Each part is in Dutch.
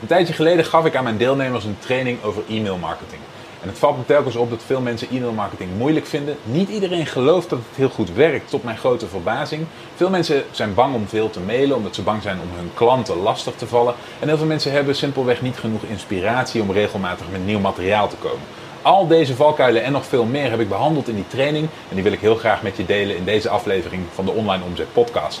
Een tijdje geleden gaf ik aan mijn deelnemers een training over e-mail marketing. En het valt me telkens op dat veel mensen e-mail marketing moeilijk vinden. Niet iedereen gelooft dat het heel goed werkt, tot mijn grote verbazing. Veel mensen zijn bang om veel te mailen, omdat ze bang zijn om hun klanten lastig te vallen. En heel veel mensen hebben simpelweg niet genoeg inspiratie om regelmatig met nieuw materiaal te komen. Al deze valkuilen en nog veel meer heb ik behandeld in die training. En die wil ik heel graag met je delen in deze aflevering van de Online Omzet Podcast.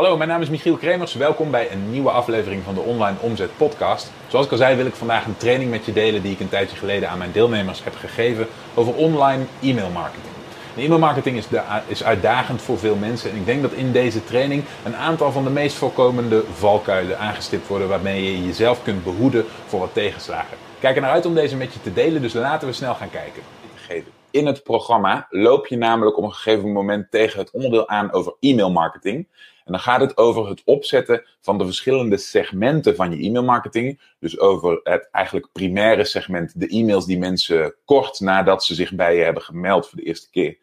Hallo, mijn naam is Michiel Kremers. Welkom bij een nieuwe aflevering van de Online Omzet Podcast. Zoals ik al zei, wil ik vandaag een training met je delen die ik een tijdje geleden aan mijn deelnemers heb gegeven over online e-mail marketing. E-mail marketing is, is uitdagend voor veel mensen en ik denk dat in deze training een aantal van de meest voorkomende valkuilen aangestipt worden waarmee je jezelf kunt behoeden voor wat tegenslagen. Kijk er naar uit om deze met je te delen, dus laten we snel gaan kijken. In het programma loop je namelijk op een gegeven moment tegen het onderdeel aan over e-mail marketing. En dan gaat het over het opzetten van de verschillende segmenten van je e-mailmarketing. Dus over het eigenlijk primaire segment, de e-mails die mensen kort nadat ze zich bij je hebben gemeld voor de eerste keer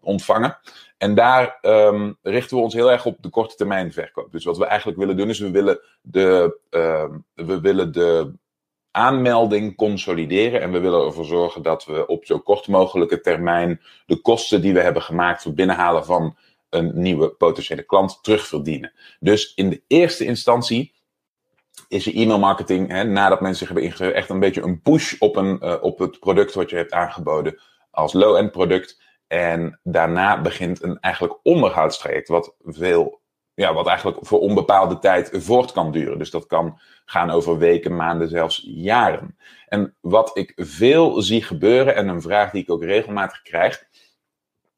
ontvangen. En daar um, richten we ons heel erg op de korte termijn verkoop. Dus wat we eigenlijk willen doen is we willen de, um, we willen de aanmelding consolideren. En we willen ervoor zorgen dat we op zo kort mogelijke termijn de kosten die we hebben gemaakt voor het binnenhalen van een nieuwe potentiële klant terugverdienen. Dus in de eerste instantie is je e-mailmarketing, hè, nadat mensen zich hebben ingeschreven, echt een beetje een push op, een, uh, op het product wat je hebt aangeboden als low-end product. En daarna begint een eigenlijk onderhoudstraject, wat veel, ja, wat eigenlijk voor onbepaalde tijd voort kan duren. Dus dat kan gaan over weken, maanden, zelfs jaren. En wat ik veel zie gebeuren, en een vraag die ik ook regelmatig krijg,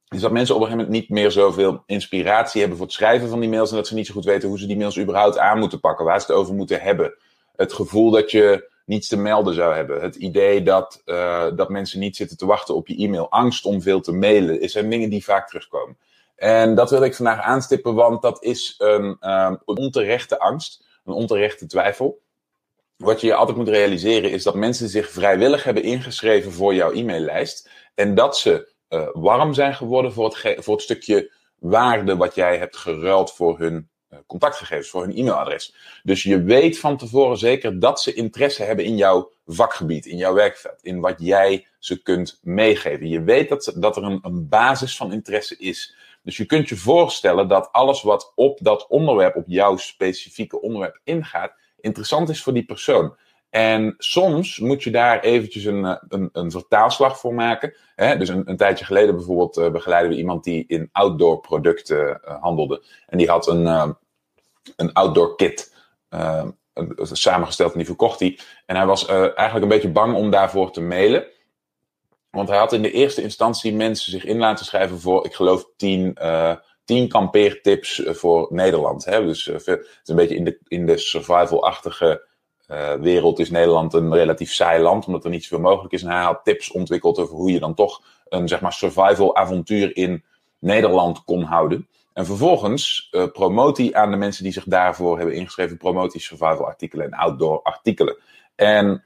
is dat mensen op een gegeven moment niet meer zoveel inspiratie hebben voor het schrijven van die mails. En dat ze niet zo goed weten hoe ze die mails überhaupt aan moeten pakken. Waar ze het over moeten hebben. Het gevoel dat je niets te melden zou hebben. Het idee dat, uh, dat mensen niet zitten te wachten op je e-mail. Angst om veel te mailen. Is zijn dingen die vaak terugkomen. En dat wil ik vandaag aanstippen, want dat is een, um, een onterechte angst. Een onterechte twijfel. Wat je je altijd moet realiseren is dat mensen zich vrijwillig hebben ingeschreven voor jouw e-maillijst. En dat ze uh, warm zijn geworden voor het, voor het stukje waarde wat jij hebt geruild voor hun uh, contactgegevens, voor hun e-mailadres. Dus je weet van tevoren zeker dat ze interesse hebben in jouw vakgebied, in jouw werkveld, in wat jij ze kunt meegeven. Je weet dat, dat er een, een basis van interesse is. Dus je kunt je voorstellen dat alles wat op dat onderwerp, op jouw specifieke onderwerp ingaat, interessant is voor die persoon. En soms moet je daar eventjes een, eh, een, een vertaalslag voor maken. Dus een, een tijdje geleden bijvoorbeeld uh, begeleiden we iemand die in outdoor producten uh, handelde. En die had een, een outdoor kit samengesteld en die verkocht hij. En hij was eigenlijk een beetje bang om daarvoor te mailen. Want hij had in de eerste instantie mensen zich in laten schrijven voor, ik geloof, tien, tien kampeertips voor Nederland. Hè? Dus het is een beetje in de, in de survival-achtige uh, wereld is Nederland een relatief saai land, omdat er niet zoveel mogelijk is. En hij had tips ontwikkeld over hoe je dan toch een zeg maar, survival avontuur in Nederland kon houden. En vervolgens uh, promoot hij aan de mensen die zich daarvoor hebben ingeschreven, promoot hij survival artikelen en outdoor artikelen. En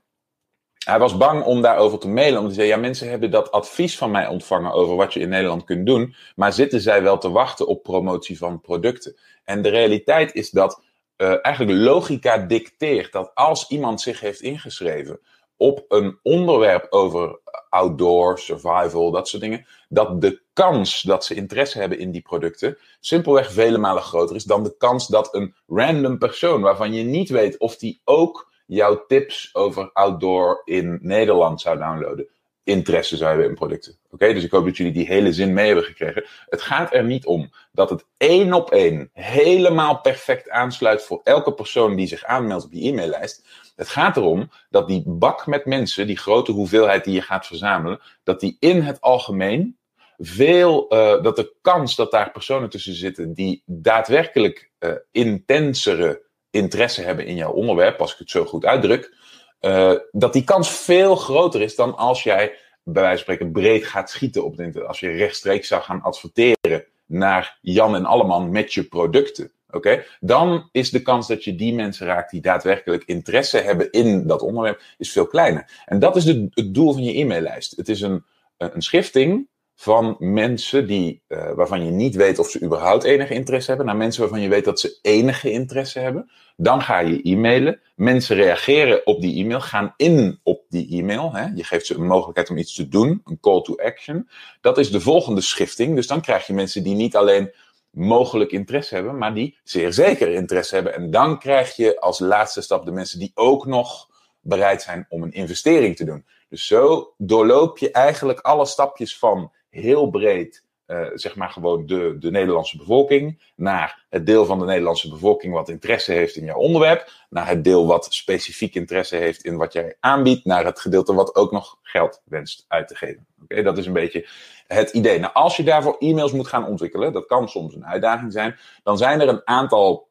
hij was bang om daarover te mailen, omdat hij zei, ja, mensen hebben dat advies van mij ontvangen over wat je in Nederland kunt doen, maar zitten zij wel te wachten op promotie van producten? En de realiteit is dat uh, eigenlijk logica dicteert dat als iemand zich heeft ingeschreven op een onderwerp over outdoor, survival, dat soort dingen, dat de kans dat ze interesse hebben in die producten simpelweg vele malen groter is dan de kans dat een random persoon waarvan je niet weet of die ook jouw tips over outdoor in Nederland zou downloaden, interesse zou hebben in producten. Oké, dus ik hoop dat jullie die hele zin mee hebben gekregen. Het gaat er niet om dat het één op één helemaal perfect aansluit voor elke persoon die zich aanmeldt op je e-maillijst. Het gaat erom dat die bak met mensen, die grote hoeveelheid die je gaat verzamelen, dat die in het algemeen veel, uh, dat de kans dat daar personen tussen zitten die daadwerkelijk uh, intensere interesse hebben in jouw onderwerp, als ik het zo goed uitdruk, uh, dat die kans veel groter is dan als jij bij wijze van spreken breed gaat schieten op het internet. Als je rechtstreeks zou gaan adverteren naar Jan en Alleman met je producten. Oké, dan is de kans dat je die mensen raakt die daadwerkelijk interesse hebben in dat onderwerp, is veel kleiner. En dat is de, het doel van je e-maillijst. Het is een, een schifting van mensen die, uh, waarvan je niet weet of ze überhaupt enige interesse hebben, naar mensen waarvan je weet dat ze enige interesse hebben. Dan ga je e-mailen. Mensen reageren op die e-mail, gaan in op die e-mail. Hè. Je geeft ze een mogelijkheid om iets te doen, een call to action. Dat is de volgende schifting. Dus dan krijg je mensen die niet alleen mogelijk interesse hebben, maar die zeer zeker interesse hebben. En dan krijg je als laatste stap de mensen die ook nog bereid zijn om een investering te doen. Dus zo doorloop je eigenlijk alle stapjes van heel breed, uh, zeg maar gewoon de, de Nederlandse bevolking, naar het deel van de Nederlandse bevolking wat interesse heeft in jouw onderwerp, naar het deel wat specifiek interesse heeft in wat jij aanbiedt, naar het gedeelte wat ook nog geld wenst uit te geven. Oké, dat is een beetje het idee. Nou, als je daarvoor e-mails moet gaan ontwikkelen, dat kan soms een uitdaging zijn, dan zijn er een aantal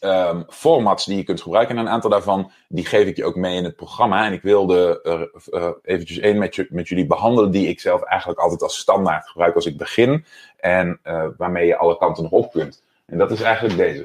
um, formats die je kunt gebruiken. En een aantal daarvan, die geef ik je ook mee in het programma. En ik wilde er uh, eventjes één met, met jullie behandelen, die ik zelf eigenlijk altijd als standaard gebruik als ik begin. En uh, waarmee je alle kanten nog op kunt. En dat is eigenlijk deze.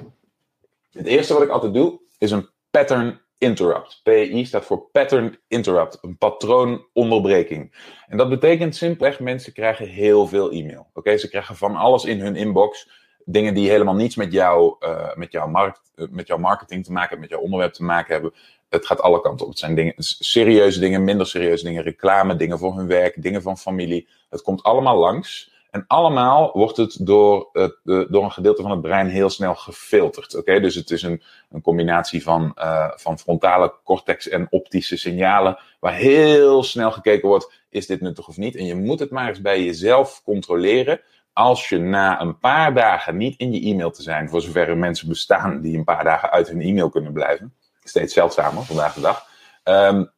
Het eerste wat ik altijd doe, is een pattern interrupt. PI staat voor pattern interrupt, een patroononderbreking. En dat betekent simpelweg, mensen krijgen heel veel e-mail. Oké, ze krijgen van alles in hun inbox dingen die helemaal niets met, jou, uh, met, jouw markt, uh, met jouw marketing te maken hebben, met jouw onderwerp te maken hebben. Het gaat alle kanten op. Het zijn dingen, serieuze dingen, minder serieuze dingen, reclame, dingen voor hun werk, dingen van familie. Het komt allemaal langs. En allemaal wordt het door, uh, door een gedeelte van het brein heel snel gefilterd. Oké, dus het is een, een combinatie van, van frontale cortex en optische signalen, waar heel snel gekeken wordt: is dit nuttig of niet? En je moet het maar eens bij jezelf controleren als je na een paar dagen niet in je e-mail te zijn, voor zover er mensen bestaan die een paar dagen uit hun e-mail kunnen blijven, steeds zeldzamer vandaag de dag. Um,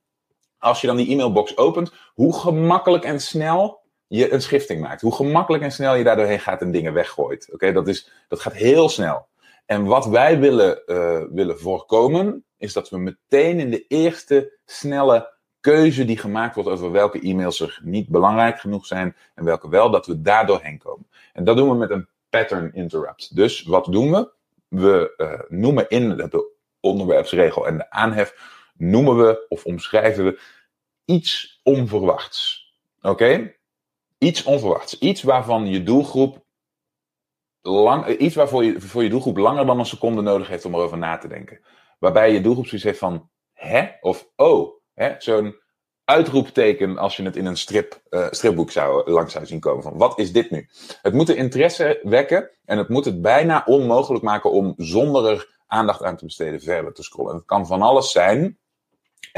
als je dan die e-mailbox opent, hoe gemakkelijk en snel je een schifting maakt. Hoe gemakkelijk en snel je daardoorheen gaat en dingen weggooit. Oké, dat, is, dat gaat heel snel. En wat wij willen, uh, willen voorkomen, is dat we meteen in de eerste snelle keuze die gemaakt wordt over welke e-mails er niet belangrijk genoeg zijn en welke wel, dat we daar doorheen komen. En dat doen we met een pattern interrupt. Dus wat doen we? We uh, noemen in de onderwerpsregel en de aanhef, noemen we of omschrijven we iets onverwachts. Oké? Iets onverwachts. Iets waarvan je doelgroep lang, iets waarvoor je, voor je doelgroep langer dan een seconde nodig heeft om erover na te denken. Waarbij je doelgroep zoiets heeft van, hè? Of, oh, Zo'n uitroepteken als je het in een strip, uh, stripboek zou, langs zou zien komen. Van wat is dit nu? Het moet de interesse wekken en het moet het bijna onmogelijk maken om zonder er aandacht aan te besteden verder te scrollen. En het kan van alles zijn.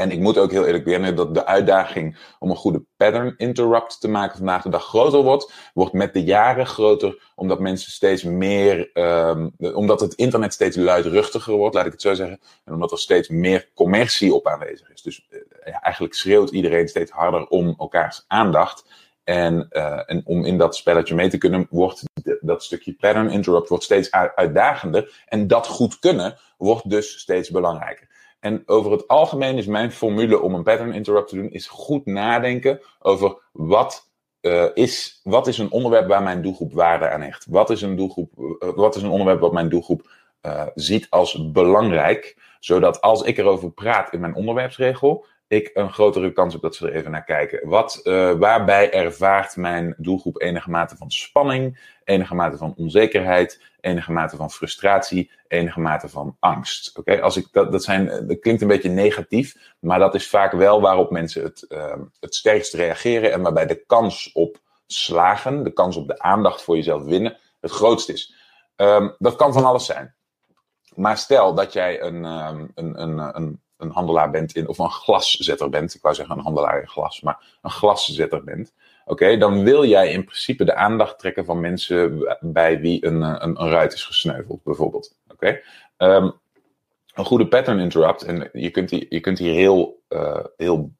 En ik moet ook heel eerlijk bekennen dat de uitdaging om een goede pattern interrupt te maken vandaag de dag groter wordt. Wordt met de jaren groter, omdat mensen steeds meer, um, omdat het internet steeds luidruchtiger wordt, laat ik het zo zeggen. En omdat er steeds meer commercie op aanwezig is. Dus ja, eigenlijk schreeuwt iedereen steeds harder om elkaars aandacht. En, uh, en om in dat spelletje mee te kunnen, wordt dat stukje pattern interrupt wordt steeds uitdagender. En dat goed kunnen wordt dus steeds belangrijker. En over het algemeen is mijn formule om een pattern interrupt te doen, is goed nadenken over wat, uh, is, wat is een onderwerp waar mijn doelgroep waarde aan hecht. Wat is een, doelgroep, uh, wat is een onderwerp wat mijn doelgroep uh, ziet als belangrijk, zodat als ik erover praat in mijn onderwerpsregel, ik een grotere kans heb dat ze er even naar kijken. Wat, uh, waarbij ervaart mijn doelgroep enige mate van spanning, enige mate van onzekerheid, enige mate van frustratie, enige mate van angst. Oké, als ik dat, dat zijn, dat klinkt een beetje negatief, maar dat is vaak wel waarop mensen het, uh, het sterkst reageren en waarbij de kans op slagen, de kans op de aandacht voor jezelf winnen, het grootst is. Um, dat kan van alles zijn. Maar stel dat jij een, um, een, een, een een handelaar bent in, of een glaszetter bent, ik wou zeggen een handelaar in glas, maar een glaszetter bent, oké, dan wil jij in principe de aandacht trekken van mensen bij wie een, een, een ruit is gesneuveld, bijvoorbeeld. Oké. Um, een goede pattern interrupt, en je kunt, hier, je kunt hier heel, uh, heel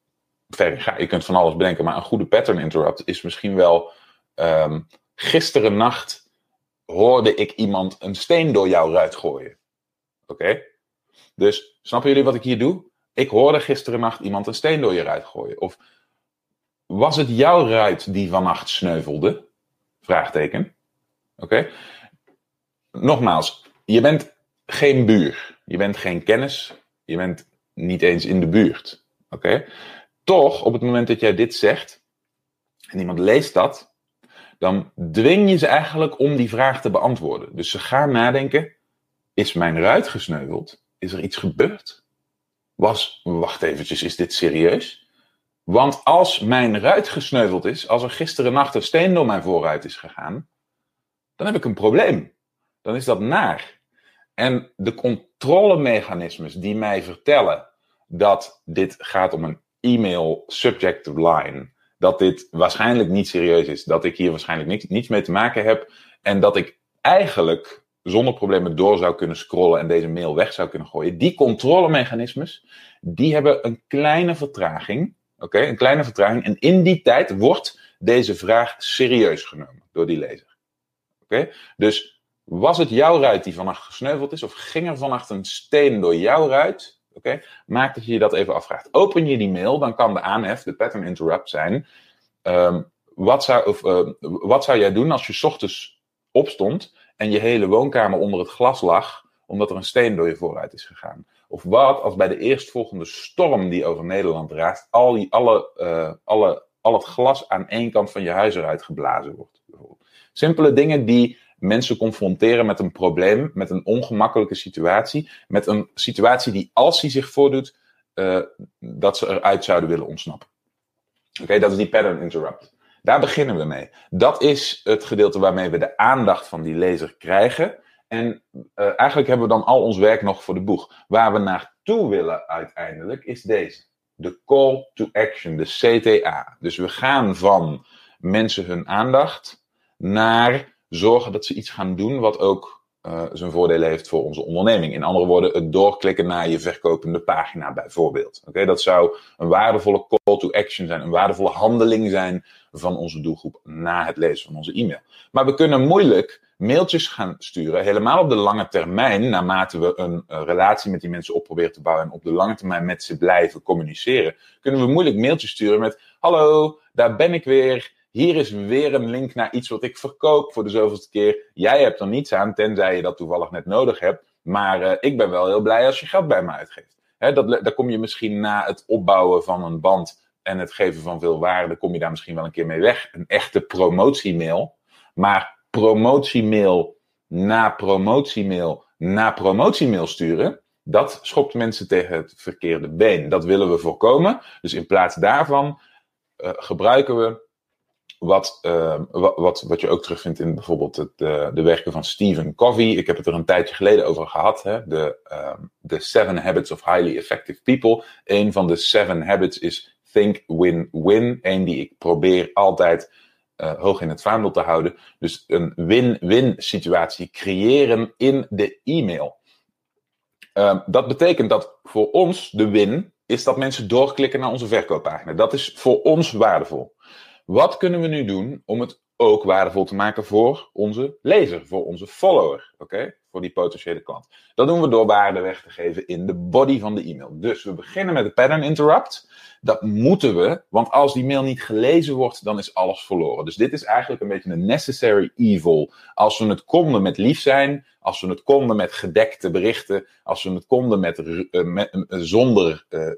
ver gaan, je kunt van alles bedenken, maar een goede pattern interrupt is misschien wel, um, gisteren nacht hoorde ik iemand een steen door jouw ruit gooien. Oké. Dus snappen jullie wat ik hier doe? ik hoorde gisteren nacht iemand een steen door je ruit gooien. Of was het jouw ruit die vannacht sneuvelde? Vraagteken. Oké. Nogmaals, je bent geen buur. Je bent geen kennis. Je bent niet eens in de buurt. Oké. Toch, op het moment dat jij dit zegt, en iemand leest dat, dan dwing je ze eigenlijk om die vraag te beantwoorden. Dus ze gaan nadenken: is mijn ruit gesneuveld? Is er iets gebeurd? Was, wacht eventjes, is dit serieus? Want als mijn ruit gesneuveld is, als er gisteren nacht een steen door mijn voorruit is gegaan, dan heb ik een probleem. Dan is dat naar. En de controlemechanismes die mij vertellen dat dit gaat om een e-mail subject line, dat dit waarschijnlijk niet serieus is, dat ik hier waarschijnlijk niks, niets mee te maken heb en dat ik eigenlijk zonder problemen door zou kunnen scrollen en deze mail weg zou kunnen gooien. Die controlemechanismes, die hebben een kleine vertraging. Oké, een kleine vertraging. En in die tijd wordt deze vraag serieus genomen door die lezer. Oké, dus was het jouw ruit die vannacht gesneuveld is, of ging er vannacht een steen door jouw ruit? Oké, maak dat je je dat even afvraagt. Open je die mail, dan kan de aanhef, de pattern interrupt zijn. Um, wat, zou, of, uh, wat zou jij doen als je ochtends opstond en je hele woonkamer onder het glas lag, omdat er een steen door je vooruit is gegaan? Of wat als bij de eerstvolgende storm die over Nederland raast, al, die, alle, uh, alle, al het glas aan één kant van je huis eruit geblazen wordt? Simpele dingen die mensen confronteren met een probleem, met een ongemakkelijke situatie, met een situatie die, als die zich voordoet, uh, dat ze eruit zouden willen ontsnappen. Oké, dat is die pattern interrupt. Daar beginnen we mee. Dat is het gedeelte waarmee we de aandacht van die lezer krijgen. En uh, eigenlijk hebben we dan al ons werk nog voor de boeg. Waar we naartoe willen uiteindelijk is deze. De call to action, de CTA. Dus we gaan van mensen hun aandacht naar zorgen dat ze iets gaan doen wat ook uh, zijn voordelen heeft voor onze onderneming. In andere woorden, het doorklikken naar je verkopende pagina bijvoorbeeld. Oké, dat zou een waardevolle call to action zijn, een waardevolle handeling zijn van onze doelgroep na het lezen van onze e-mail. Maar we kunnen moeilijk mailtjes gaan sturen, helemaal op de lange termijn, naarmate we een uh, relatie met die mensen op proberen te bouwen en op de lange termijn met ze blijven communiceren, kunnen we moeilijk mailtjes sturen met: Hallo, daar ben ik weer. Hier is weer een link naar iets wat ik verkoop voor de zoveelste keer. Jij hebt er niets aan, tenzij je dat toevallig net nodig hebt. Maar uh, ik ben wel heel blij als je geld bij me uitgeeft. Hè, dat, daar kom je misschien na het opbouwen van een band en het geven van veel waarde, kom je daar misschien wel een keer mee weg. Een echte promotiemail. Maar promotiemail na promotiemail na promotiemail sturen, dat schopt mensen tegen het verkeerde been. Dat willen we voorkomen. Dus in plaats daarvan uh, gebruiken we wat, uh, wat, wat je ook terugvindt in bijvoorbeeld het, de, de werken van Stephen Covey. Ik heb het er een tijdje geleden over gehad. Hè? De, um, de Seven Habits of Highly Effective People. Een van de Seven Habits is Think Win-Win. Eén die ik probeer altijd uh, hoog in het vaandel te houden. Dus een win-win situatie creëren in de e-mail. Um, dat betekent dat voor ons de win is dat mensen doorklikken naar onze verkooppagina. Dat is voor ons waardevol. Wat kunnen we nu doen om het ook waardevol te maken voor onze lezer, voor onze follower, oké? Voor die potentiële klant. Dat doen we door waarde weg te geven in de body van de e-mail. Dus we beginnen met de pattern interrupt. Dat moeten we, want als die mail niet gelezen wordt, dan is alles verloren. Dus dit is eigenlijk een beetje een necessary evil. Als we het konden met lief zijn, als we het konden met gedekte berichten, als we het konden met, met uh, zonder uh,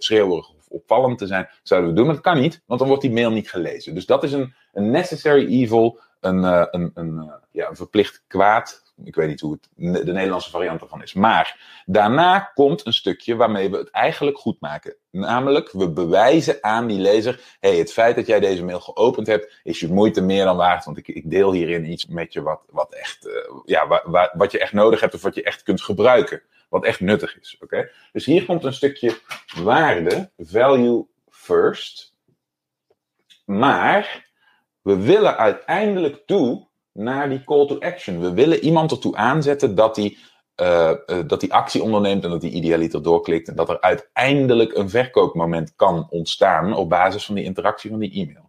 opvallend te zijn, zouden we doen. Maar dat kan niet, want dan wordt die mail niet gelezen. Dus dat is een, een necessary evil, een, een, een, ja, een verplicht kwaad. Ik weet niet hoe het de Nederlandse variant ervan is. Maar daarna komt een stukje waarmee we het eigenlijk goed maken. Namelijk, we bewijzen aan die lezer: hey, het feit dat jij deze mail geopend hebt, is je moeite meer dan waard. Want ik, ik deel hierin iets met je wat, wat, echt, uh, ja, wa, wat je echt nodig hebt of wat je echt kunt gebruiken. Wat echt nuttig is. Oké? Dus hier komt een stukje waarde, value first. Maar we willen uiteindelijk toe naar die call to action. We willen iemand ertoe aanzetten dat hij uh, uh, dat die actie onderneemt en dat die idealiter doorklikt. En dat er uiteindelijk een verkoopmoment kan ontstaan op basis van die interactie van die e-mail.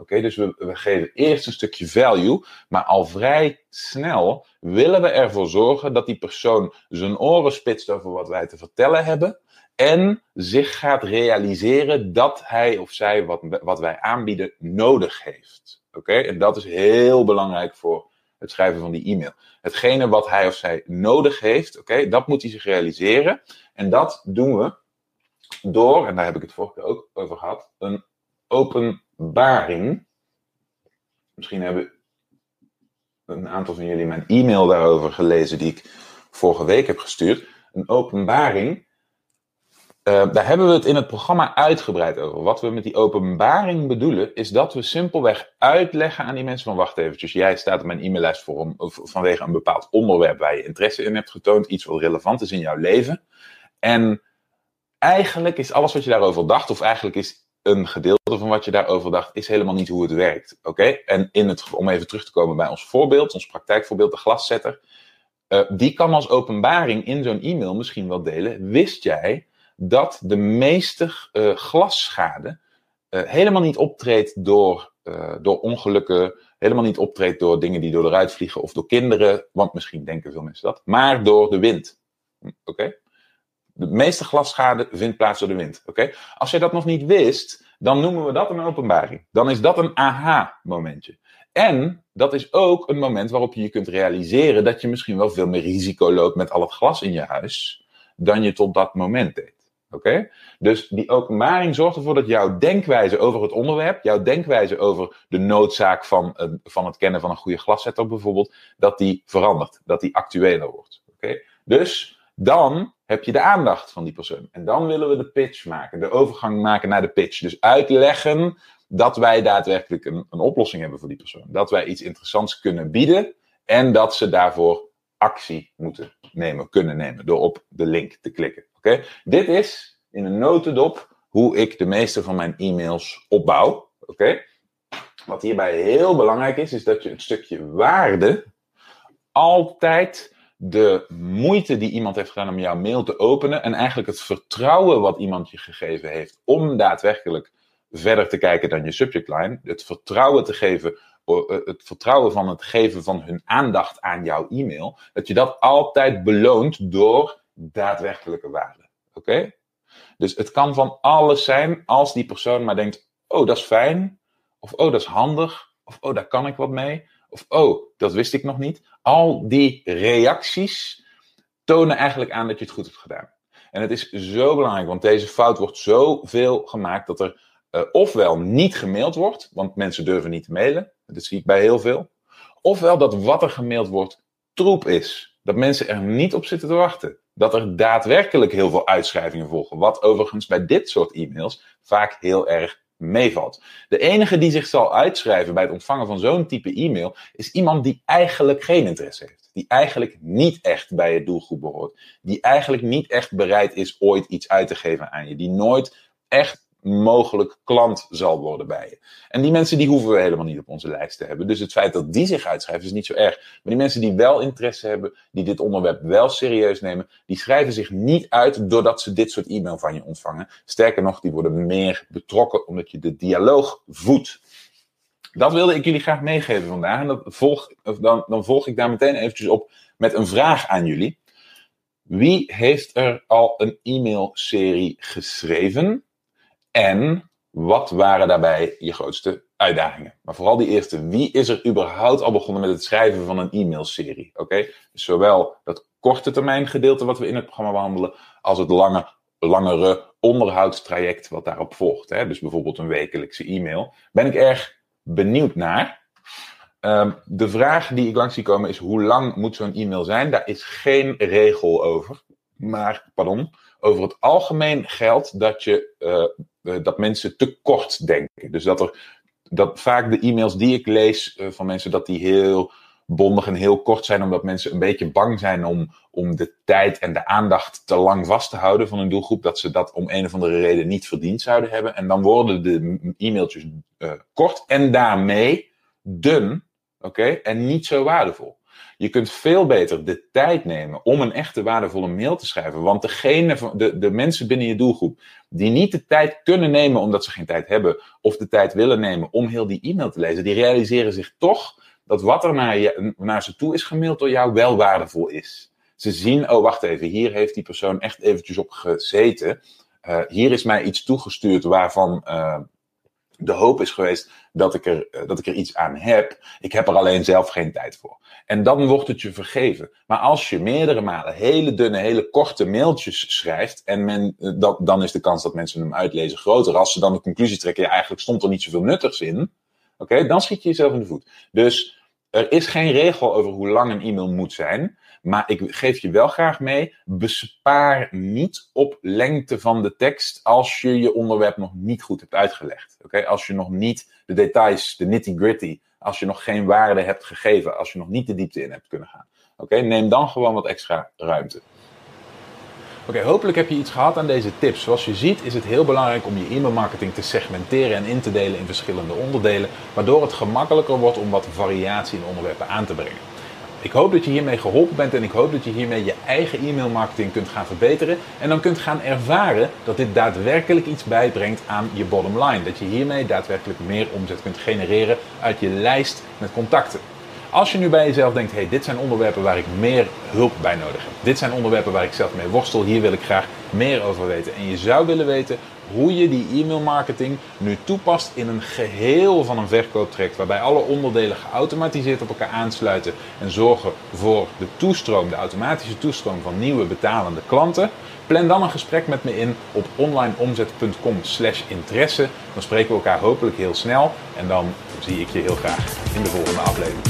Okay, dus we, geven eerst een stukje value, maar al vrij snel willen we ervoor zorgen dat die persoon zijn oren spitst over wat wij te vertellen hebben. en zich gaat realiseren dat hij of zij wat, wat wij aanbieden nodig heeft. Oké, en dat is heel belangrijk voor het schrijven van die e-mail. Hetgene wat hij of zij nodig heeft, oké, dat moet hij zich realiseren. En dat doen we door, en daar heb ik het vorige keer ook over gehad, een openbaring. Misschien hebben een aantal van jullie mijn e-mail daarover gelezen die ik vorige week heb gestuurd. Een openbaring. Uh, daar hebben we het in het programma uitgebreid over. Wat we met die openbaring bedoelen, is dat we simpelweg uitleggen aan die mensen van wacht eventjes, jij staat op mijn e-maillijst voor vanwege een bepaald onderwerp waar je interesse in hebt getoond, iets wat relevant is in jouw leven. En eigenlijk is alles wat je daarover dacht, of eigenlijk is een gedeelte van wat je daarover dacht, is helemaal niet hoe het werkt. Oké? En in het, om even terug te komen bij ons voorbeeld, ons praktijkvoorbeeld, de glaszetter. Uh, die kan als openbaring in zo'n e-mail misschien wel delen. Wist jij dat de meeste uh, glasschade uh, helemaal niet optreedt door, door ongelukken, helemaal niet optreedt door dingen die door eruit vliegen of door kinderen, want misschien denken veel mensen dat, maar door de wind. Oké? Okay? De meeste glasschade vindt plaats door de wind. Oké? Als je dat nog niet wist, dan noemen we dat een openbaring. Dan is dat een aha-momentje. En dat is ook een moment waarop je je kunt realiseren dat je misschien wel veel meer risico loopt met al het glas in je huis dan je tot dat moment deed. Oké? Dus die openbaring zorgt ervoor dat jouw denkwijze over het onderwerp, jouw denkwijze over de noodzaak van, van het kennen van een goede glaszetter bijvoorbeeld, dat die verandert, dat die actueler wordt. Oké? Dus dan heb je de aandacht van die persoon. En dan willen we de pitch maken, de overgang maken naar de pitch. Dus uitleggen dat wij daadwerkelijk een, een oplossing hebben voor die persoon. Dat wij iets interessants kunnen bieden en dat ze daarvoor actie moeten nemen, kunnen nemen, door op de link te klikken. Oké? Dit is in een notendop hoe ik de meeste van mijn e-mails opbouw. Oké? Wat hierbij heel belangrijk is, is dat je het stukje waarde altijd de moeite die iemand heeft gedaan om jouw mail te openen en eigenlijk het vertrouwen wat iemand je gegeven heeft om daadwerkelijk verder te kijken dan je subject line, het vertrouwen te geven, het vertrouwen van het geven van hun aandacht aan jouw e-mail, dat je dat altijd beloont door daadwerkelijke waarde. Oké? Dus het kan van alles zijn als die persoon maar denkt: oh, dat is fijn, of oh, dat is handig, of oh, daar kan ik wat mee. Of oh, dat wist ik nog niet. Al die reacties tonen eigenlijk aan dat je het goed hebt gedaan. En het is zo belangrijk, want deze fout wordt zoveel gemaakt dat er uh, ofwel niet gemaild wordt, want mensen durven niet te mailen. Dat zie ik bij heel veel. Ofwel dat wat er gemaild wordt troep is. Dat mensen er niet op zitten te wachten. Dat er daadwerkelijk heel veel uitschrijvingen volgen. Wat overigens bij dit soort e-mails vaak heel erg meevalt. De enige die zich zal uitschrijven bij het ontvangen van zo'n type e-mail is iemand die eigenlijk geen interesse heeft. Die eigenlijk niet echt bij je doelgroep behoort. Die eigenlijk niet echt bereid is ooit iets uit te geven aan je. Die nooit echt mogelijk klant zal worden bij je. En die mensen die hoeven we helemaal niet op onze lijst te hebben. Dus het feit dat die zich uitschrijven is niet zo erg. Maar die mensen die wel interesse hebben, die dit onderwerp wel serieus nemen, die schrijven zich niet uit doordat ze dit soort e-mail van je ontvangen. Sterker nog, die worden meer betrokken omdat je de dialoog voedt. Dat wilde ik jullie graag meegeven vandaag. En dat volg, dan, dan volg ik daar meteen eventjes op met een vraag aan jullie. Wie heeft er al een e-mailserie geschreven? En wat waren daarbij je grootste uitdagingen? Maar vooral die eerste. Wie is er überhaupt al begonnen met het schrijven van een e-mailserie? Oké, dus zowel dat korte termijn gedeelte wat we in het programma behandelen, als het lange, langere onderhoudstraject wat daarop volgt. Hè? Dus bijvoorbeeld een wekelijkse e-mail. Ben ik erg benieuwd naar. Um, de vraag die ik langs zie komen is: hoe lang moet zo'n e-mail zijn? Daar is geen regel over. Maar, pardon, over het algemeen geldt dat, je, uh, dat mensen te kort denken. Dus dat er dat vaak de e-mails die ik lees uh, van mensen, dat die heel bondig en heel kort zijn, omdat mensen een beetje bang zijn om, om de tijd en de aandacht te lang vast te houden van hun doelgroep, dat ze dat om een of andere reden niet verdiend zouden hebben. En dan worden de e-mailtjes kort en daarmee dun, oké, en niet zo waardevol. Je kunt veel beter de tijd nemen om een echte waardevolle mail te schrijven. Want degene, de, de mensen binnen je doelgroep die niet de tijd kunnen nemen omdat ze geen tijd hebben, of de tijd willen nemen om heel die e-mail te lezen, die realiseren zich toch dat wat er naar, je, naar ze toe is gemaild door jou wel waardevol is. Ze zien, oh wacht even, hier heeft die persoon echt eventjes op gezeten. Uh, hier is mij iets toegestuurd waarvan uh, de hoop is geweest dat ik, er, dat ik er iets aan heb. Ik heb er alleen zelf geen tijd voor. En dan wordt het je vergeven. Maar als je meerdere malen hele dunne, hele korte mailtjes schrijft. en men, dat, dan is de kans dat mensen hem uitlezen groter. Als ze dan de conclusie trekken, ja, eigenlijk stond er niet zoveel nuttigs in. Oké, dan schiet je jezelf in de voet. Dus er is geen regel over hoe lang een e-mail moet zijn. Maar ik geef je wel graag mee, bespaar niet op lengte van de tekst als je je onderwerp nog niet goed hebt uitgelegd. Oké, Als je nog niet de details, de nitty gritty, als je nog geen waarde hebt gegeven, als je nog niet de diepte in hebt kunnen gaan. Oké, Neem dan gewoon wat extra ruimte. Oké, hopelijk heb je iets gehad aan deze tips. Zoals je ziet is het heel belangrijk om je e-mailmarketing te segmenteren en in te delen in verschillende onderdelen, waardoor het gemakkelijker wordt om wat variatie in onderwerpen aan te brengen. Ik hoop dat je hiermee geholpen bent en ik hoop dat je hiermee je eigen e-mailmarketing kunt gaan verbeteren en dan kunt gaan ervaren dat dit daadwerkelijk iets bijbrengt aan je bottom line. Dat je hiermee daadwerkelijk meer omzet kunt genereren uit je lijst met contacten. Als je nu bij jezelf denkt, hey, dit zijn onderwerpen waar ik meer hulp bij nodig heb. Dit zijn onderwerpen waar ik zelf mee worstel. Hier wil ik graag meer over weten. En je zou willen weten hoe je die e-mailmarketing nu toepast in een geheel van een verkooptraject. Waarbij alle onderdelen geautomatiseerd op elkaar aansluiten. En zorgen voor de toestroom, de automatische toestroom van nieuwe betalende klanten. Plan dan een gesprek met me in op onlineomzet.com slash interesse. Dan spreken we elkaar hopelijk heel snel. En dan zie ik je heel graag in de volgende aflevering.